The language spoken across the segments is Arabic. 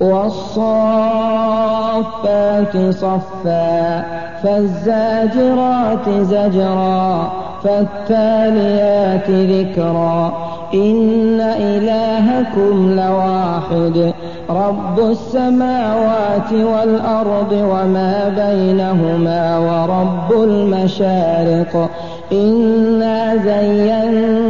والصافات صفا فالزاجرات زجرا فالتاليات ذكرا. إن إلهكم لواحد رب السماوات والأرض وما بينهما ورب المشارق. إنا زينا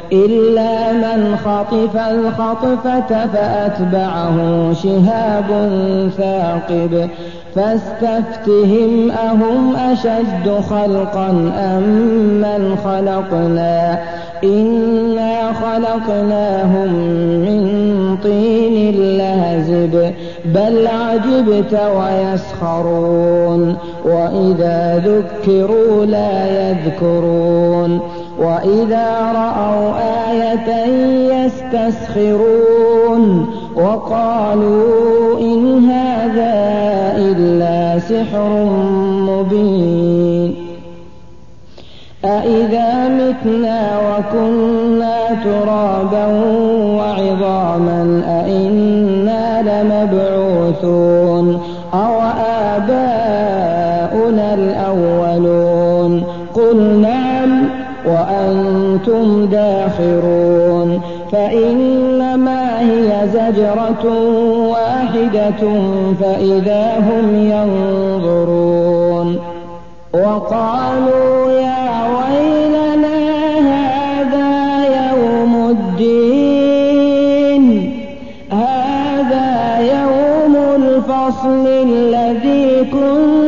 إلا من خطف الخطفة فأتبعه شهاب ثاقب فاستفتهم أهم أشد خلقا أم من خلقنا؟ إنا خلقناهم من طين لازب بل عجبت ويسخرون وإذا ذكروا لا يذكرون. وإذا رأوا آية يستسخرون وقالوا إن هذا إلا سحر مبين أإذا متنا وكنا ترابا وعظاما أإنا لمبعوثون أو آباؤنا الأولون قل وأنتم داخرون فإنما هي زجرة واحدة فإذا هم ينظرون وقالوا يا ويلنا هذا يوم الدين هذا يوم الفصل الذي كنتم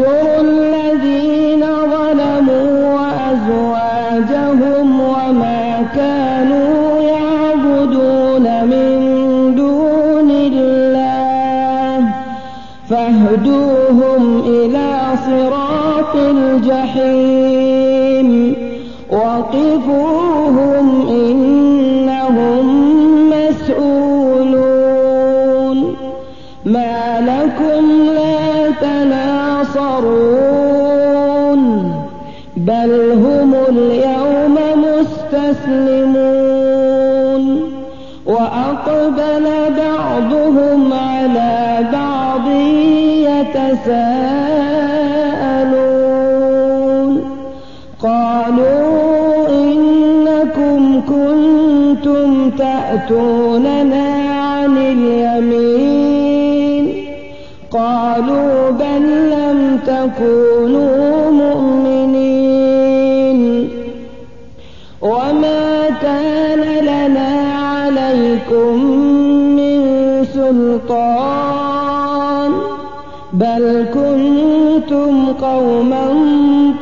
احشروا الذين ظلموا وأزواجهم وما كانوا يعبدون من دون الله فاهدوهم إلى صراط الجحيم وقفوهم يتساءلون. قالوا إنكم كنتم تأتوننا عن اليمين. قالوا بل لم تكونوا مؤمنين. وما كان لنا عليكم من سلطان بل كنتم قوما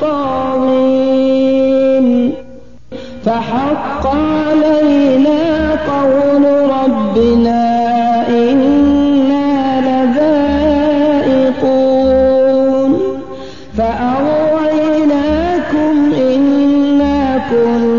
طاغين فحق علينا قول ربنا إنا لذائقون فأغويناكم إنا كنا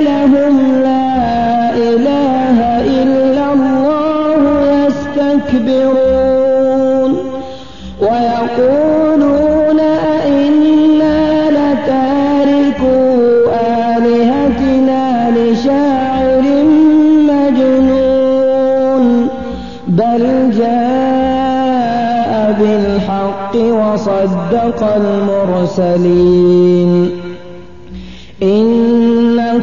لهم لا إله إلا الله يستكبرون ويقولون أئنا لتاركو آلهتنا لشاعر مجنون بل جاء بالحق وصدق المرسلين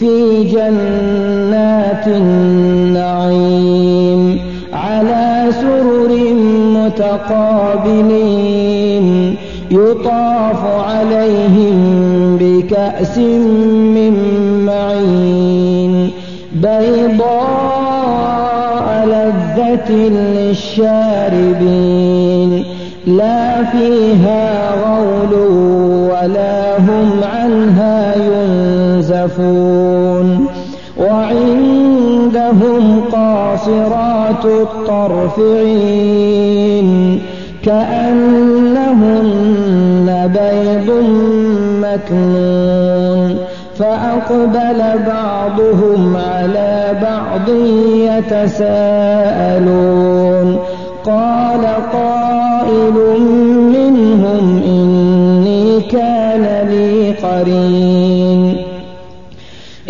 في جنات النعيم على سرر متقابلين يطاف عليهم بكأس من معين بيضاء لذة للشاربين لا فيها غول ولا هم عنها ينزفون وعندهم قاصرات الطرف عين كأنهن بيض مكنون. فأقبل بعضهم على بعض يتساءلون. قال قائل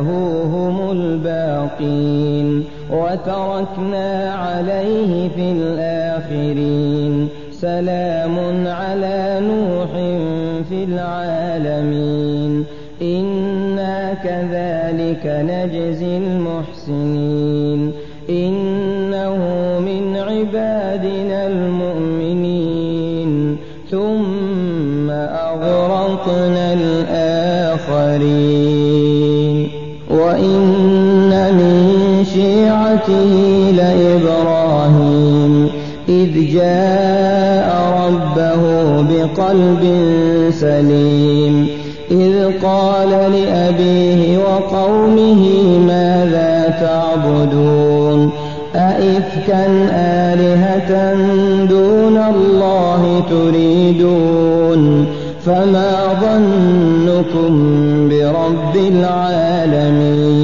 ذريته هم الباقين وتركنا عليه في الآخرين سلام على نوح في العالمين إنا كذلك نجزي المحسنين إنه من عبادنا شيعته لإبراهيم إذ جاء ربه بقلب سليم إذ قال لأبيه وقومه ماذا تعبدون؟ أئفكا آلهة دون الله تريدون؟ فما ظنكم برب العالمين؟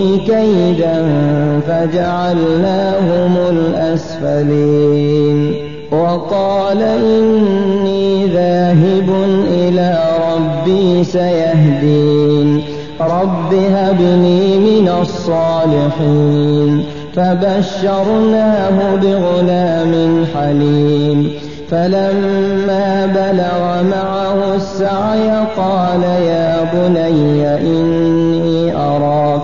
كيدا فجعلناهم الأسفلين. وقال إني ذاهب إلى ربي سيهدين. رب هب لي من الصالحين. فبشرناه بغلام حليم. فلما بلغ معه السعي قال يا بني أرى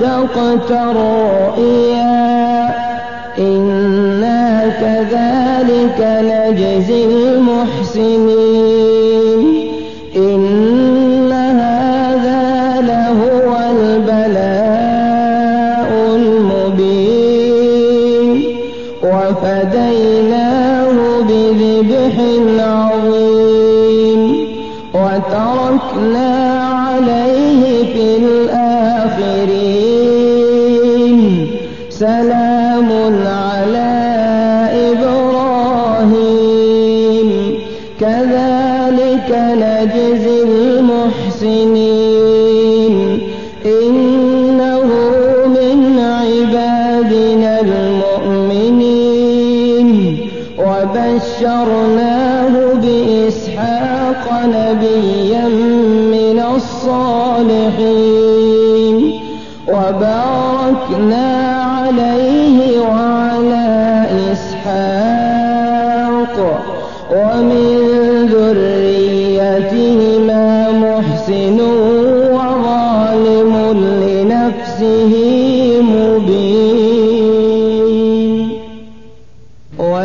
صدقت الرؤيا إنا كذلك نجزي المحسنين. المحسنين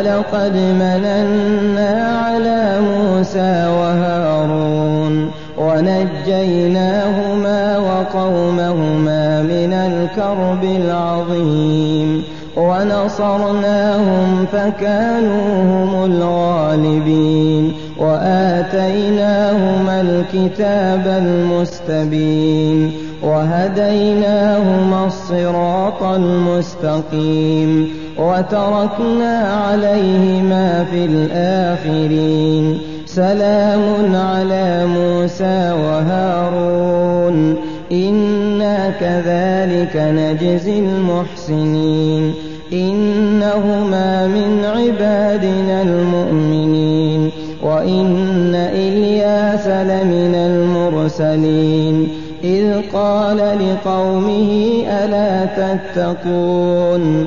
ولقد مننا على موسى وهارون ونجيناهما وقومهما من الكرب العظيم ونصرناهم فكانوا هم الغالبين وآتيناهما الكتاب المستبين وهديناهما الصراط المستقيم وتركنا عليهما في الآخرين. سلام على موسى وهارون. إنا كذلك نجزي المحسنين. إنهما من عبادنا المؤمنين. وإن إلياس لمن المرسلين. إذ قال لقومه ألا تتقون؟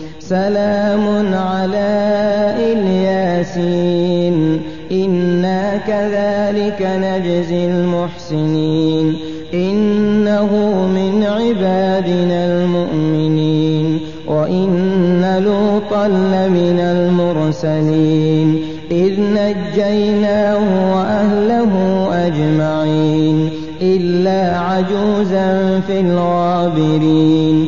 سلام على إلياسين. إنا كذلك نجزي المحسنين. إنه من عبادنا المؤمنين. وإن لوطا لمن المرسلين. إذ نجيناه وأهله أجمعين. إلا عجوزا في الغابرين.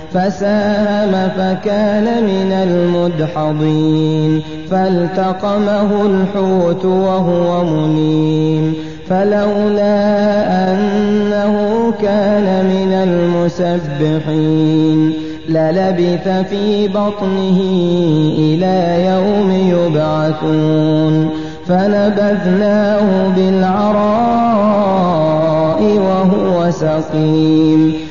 فساهم فكان من المدحضين فالتقمه الحوت وهو مليم فلولا أنه كان من المسبحين للبث في بطنه إلى يوم يبعثون فنبذناه بالعراء وهو سقيم.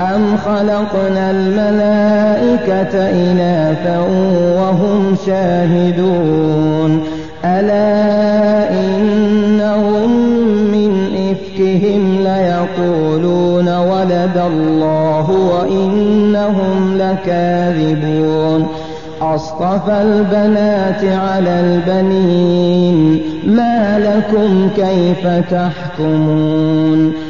أم خلقنا الملائكة إناثا وهم شاهدون ألا إنهم من إفكهم ليقولون ولد الله وإنهم لكاذبون أصطفى البنات على البنين ما لكم كيف تحكمون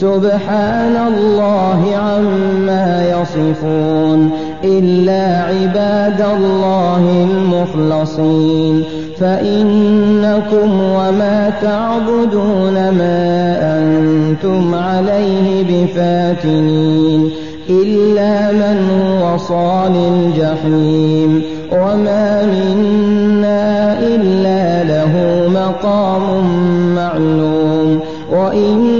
سبحان الله عما يصفون إلا عباد الله المخلصين. فإنكم وما تعبدون ما أنتم عليه بفاتنين إلا من هو صال الجحيم. وما منا إلا له مقام معلوم. لنحن